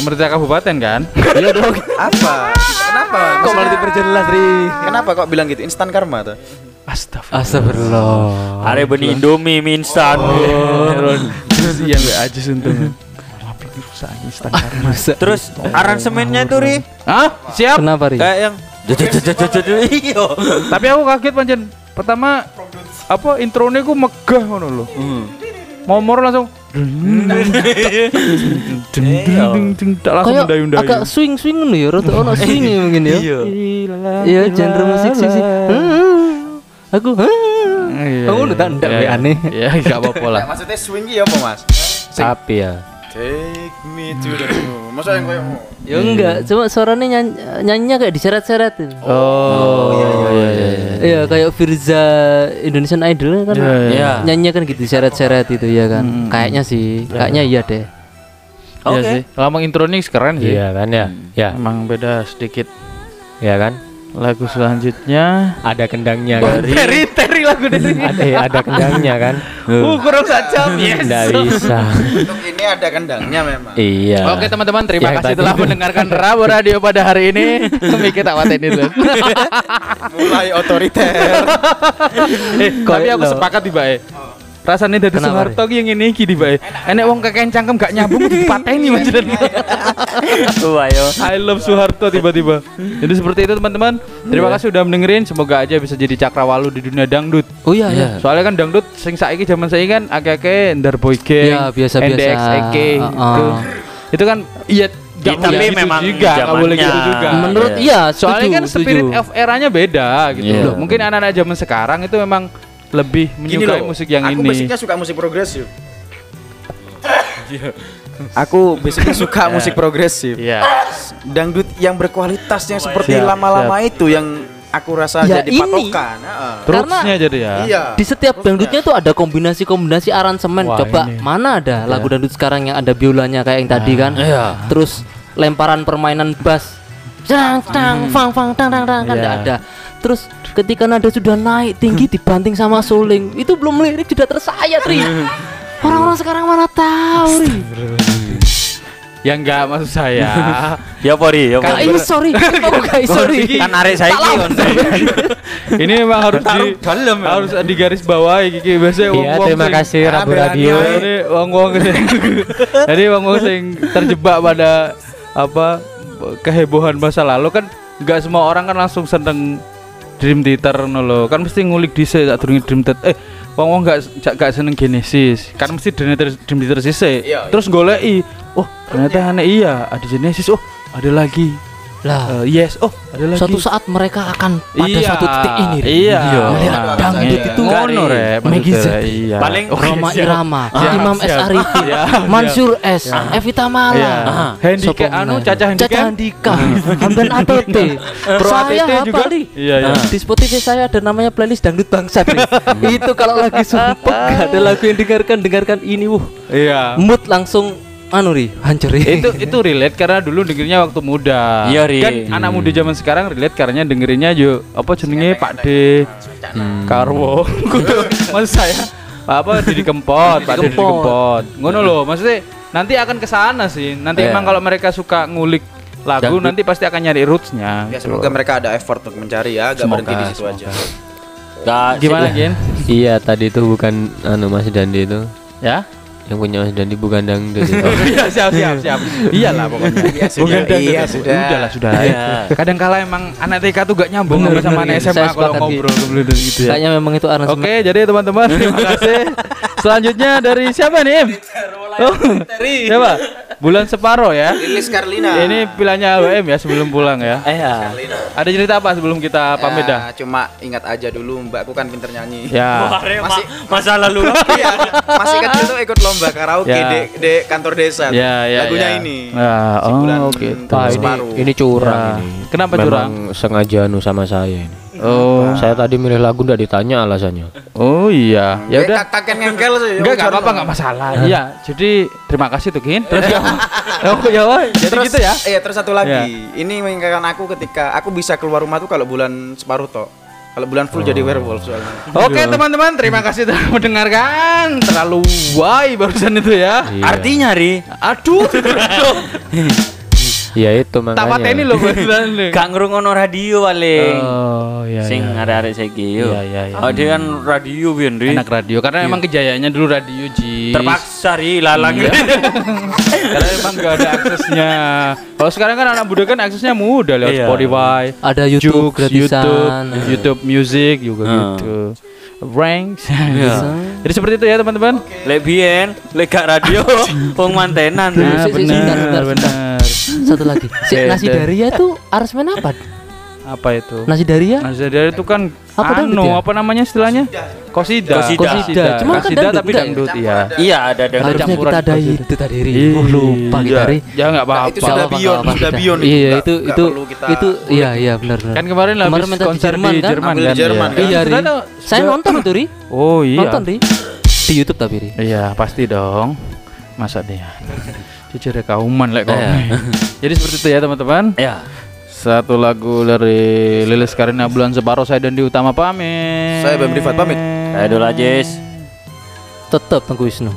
Pemerintah kabupaten kan? Iya dong. Apa? Kenapa? Kok malah diperjelas, Ri? Kenapa kok bilang gitu? Instan karma tuh. Astagfirullah. Astagfirullah. Are beni Indomie mie instan. Terus iya mbak aja untung. Karma. Terus aransemennya itu ri Hah? Siap. Kenapa, Ri? kayak yang iyo. Tapi aku kaget pancen. Pertama apa intronya ku megah ngono lho. Mau moro langsung tak langsung agak swing-swing ngono ya, rada ono swing mungkin ya. Iya. Iya, genre musik sih sih. Hmm, Aku hmm. Iya. Oh, udah tak ndak Iya, iya. aneh. Ya enggak apa-apa lah. Maksudnya swing ki apa, Mas? Tapi ya. Me to the moon. Masa yang kayak Ya enggak, cuma suaranya nyanyi, nyanyinya kayak diseret-seret. Oh, iya iya iya. Iya, kayak Firza Indonesian Idol kan. Iya, iya. Iya. Nyanyinya kan gitu diseret-seret itu ya kan. Kayaknya sih, kayaknya iya deh. Iya Oke. sih. Kalau emang intronix keren sih. Iya kan ya. Ya, Emang beda sedikit. ya kan. Lagu selanjutnya Ada kendangnya kan. Teri Teri lagu dari Ada eh, ada kendangnya kan. Uh, kurang sajam. Yes. Nggak bisa. Untuk ini ada kendangnya memang. Iya. Oke teman-teman terima Yang kasih tadi. telah mendengarkan Rabu Radio pada hari ini. Mikir tak waten itu. Mulai otoriter. eh, tapi aku sepakat tiba eh. Rasanya dari Soeharto ki yang ini iki tiba eh. Enek wong kekeng cangkem gak nyambung dipateni Mas Jan. Tuh ayo. I love Soeharto tiba-tiba. Jadi seperti itu teman-teman. Terima kasih sudah mendengerin. Semoga aja bisa jadi cakrawala di dunia dangdut. Oh iya ya. Soalnya kan dangdut sing saiki zaman saiki kan akeh-akeh Ndar Boy Gang, Ya, biasa-biasa. NDX EK Heeh. itu. Itu kan iya nggak Tapi gitu memang juga, nggak boleh gitu juga. Menurut Iya. iya, Soalnya kan spirit of eranya beda gitu Iya. loh. Mungkin anak-anak zaman sekarang itu memang lebih Gini menyukai loh, musik yang aku ini. basicnya suka musik progresif. aku basicnya suka musik progresif. Iya. Dangdut yang berkualitasnya seperti Siap, lama-lama itu yang aku rasa Ya, jadi ini. patokan. Heeh. Terusnya jadi ya. Iya. Di setiap dangdutnya tuh ada kombinasi-kombinasi aransemen. Wah, Coba ini. mana ada lagu dangdut sekarang yang ada biolanya kayak yang tadi kan? Iya. Terus lemparan permainan bass. Cang cang fang fang tang tang tang kan Iya. nggak ada. Terus ketika nada sudah naik tinggi dibanting sama suling, itu belum lirik sudah tersayat, Ri. Orang-orang sekarang mana tahu, Ri. Ya enggak maksud saya. Ya pori, ya pori. ini sorry, oh guys sorry. Kan arek saiki kon. ini memang harus di, dalam harus di garis bawah iki biasanya Iya, wong-wong terima sing- kasih Rabu Radio. Jadi wong-wong sing Jadi wong-wong sing terjebak pada apa kehebohan masa lalu kan nggak semua orang kan langsung seneng Dream Theater ngono lho. Kan mesti ngulik dhisik sak durunge Dream Theater. Eh, wong-wong gak jak- gak seneng Genesis. Kan mesti Dream Theater Dream Theater sisik. Iya, Terus goleki, oh ternyata aneh iya, ada Genesis. Oh, ada lagi. Lah, Eh, yes, oh ada lagi. suatu saat mereka akan pada Iya, suatu titik ini. Ri. Iya. Melihat Nah, dangdut iya. itu ngono maksudnya, Z. Iya. Paling Oke, Roma siap. Irama, Siap, Imam S. Arifin, Siap, Mansur S, Evita Mala, Iya. Sopo anu? Caca handicap. Caca Handika, Hamdan ATT, Pro saya ATT hafal juga. nih. Iya, iya. Di Spotify saya ada namanya playlist dangdut bangsat nih. Itu kalau lagi sumpah gak ada lagu yang dengarkan dengarkan ini, wuh Iya. mood langsung anu ri hancur ri. itu itu relate karena dulu dengerinnya waktu muda. Iya, Ri. Kan anak muda zaman sekarang relate karena dengerinnya yo apa jenenge Pak D. Karwo. Kudu maksud saya apa Didi Kempot, Pak Didi Kempot. Kempot. Ngono loh, maksudnya nanti akan ke sana sih. Nanti Iya. emang kalau mereka suka ngulik lagu nanti pasti akan nyari rootsnya. Ya semoga mereka ada effort untuk mencari ya, gak Semoga, berhenti di situ semoga. aja. Gak Gimana, Gen? Iya, tadi itu bukan anu Mas Dandi itu. Ya? Yang punya Mas Dandi bukan dangdut. itu. Iya, siap, siap, siap. Iyalah pokoknya. sudah, Bukan iya, sudah. Udah lah, sudah. Iya. Kadang kala emang anak TK tuh gak nyambung Bener, sama anak. SMA Saya kalau ngobrol gitu gitu ya. Kayaknya memang itu aransemen. Oke, jadi teman-teman terima kasih. Selanjutnya dari siapa nih, Im? Oh, siapa? Bulan separuh ya. Lilis Karlina. Ini pilihannya AWM ya sebelum pulang ya. Iya. Ada cerita apa sebelum kita pamit dah? Ya, cuma ingat aja dulu mbakku kan pinter nyanyi. Ya. Masih masa lalu. Iya, masih kecil tuh ikut lomba karaoke Ya. di, di kantor desa. Ya, ya. Lagunya ya. ini. Nah, Si bulan oh, gitu. Wah, ini ini curang Ya. ini. Kenapa Memang curang? sengaja anu sama saya ini. Oh. Saya tadi milih lagu ndak ditanya alasannya. Oh iya. Ya udah. kak- kakek ngengkel sih. Enggak, enggak apa-apa, enggak masalah. Iya, jadi terima kasih tuh, Kin. Terus ya. Oh, ya, wah. Jadi terus, gitu ya. Iya, terus satu lagi. Ya. Ini mengingatkan aku ketika aku bisa keluar rumah tuh kalau bulan separuh toh. Kalau bulan full jadi werewolf soalnya. Oke teman-teman, terima kasih telah mendengarkan. Terlalu why barusan itu ya. Iya. Artinya ri, aduh. Ya itu tak makanya. pateni loh barusan nih. gak ngrungokno radio paling. Oh, iya. Sing iya. arek-arek saiki yo. Iya, iya, iya. Oh, dia kan radio biyen ri. Enak radio karena emang kejayaannya dulu radio Ji. Terpaksa ri lalang. karena emang gak ada aksesnya. Kalau sekarang kan anak muda kan aksesnya mudah lewat Iya. Spotify, Ada YouTube gratisan. YouTube, YouTube Music juga Hmm. gitu. Ranks. Iya. Jadi seperti itu ya teman-teman. Lek biyen, lek gak radio, wong mantenan. Nah, benar, benar. Satu lagi. Si, Eh, nasi daria tuh aransemen apa? Apa itu? Nasi daria? Nasi dari itu kan Apa dangdut anu, ya? apa namanya istilahnya? Kosida. Kosida. Kosida. Cuma kan Kosida dangdut tapi enggak ya? dangdut ya. Iya ada ada. Harusnya campuran kita ada kosida. itu tadi Ri. Iya. Oh, lupa kita Ri. Ya enggak Nah, apa-apa. itu sudah apa-apa, sudah beyond Iya, itu itu itu iya iya benar benar. Kan kemarin di konser Jerman, di kan? Jerman kan. iya. kan? Iya, Saya nonton itu Ri. Oh iya. Nonton Ri. Di YouTube tapi Ri. Iya, pasti dong. Masa dia. Cucu kauman lek kau. Iya. Jadi seperti itu ya teman-teman. Ya. Satu lagu dari Lilis Karina Bulan Separuh saya dan di Utama pamit. Saya Bam Rifat pamit. Saya dulu Ajis. Tetap Tengku Wisnu.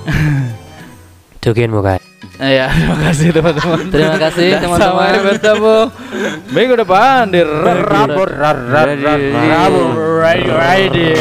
Jokin muka. Iya, terima kasih teman-teman. Terima kasih, teman-teman. Sampai bertemu minggu depan di Rabur Rabur Radio.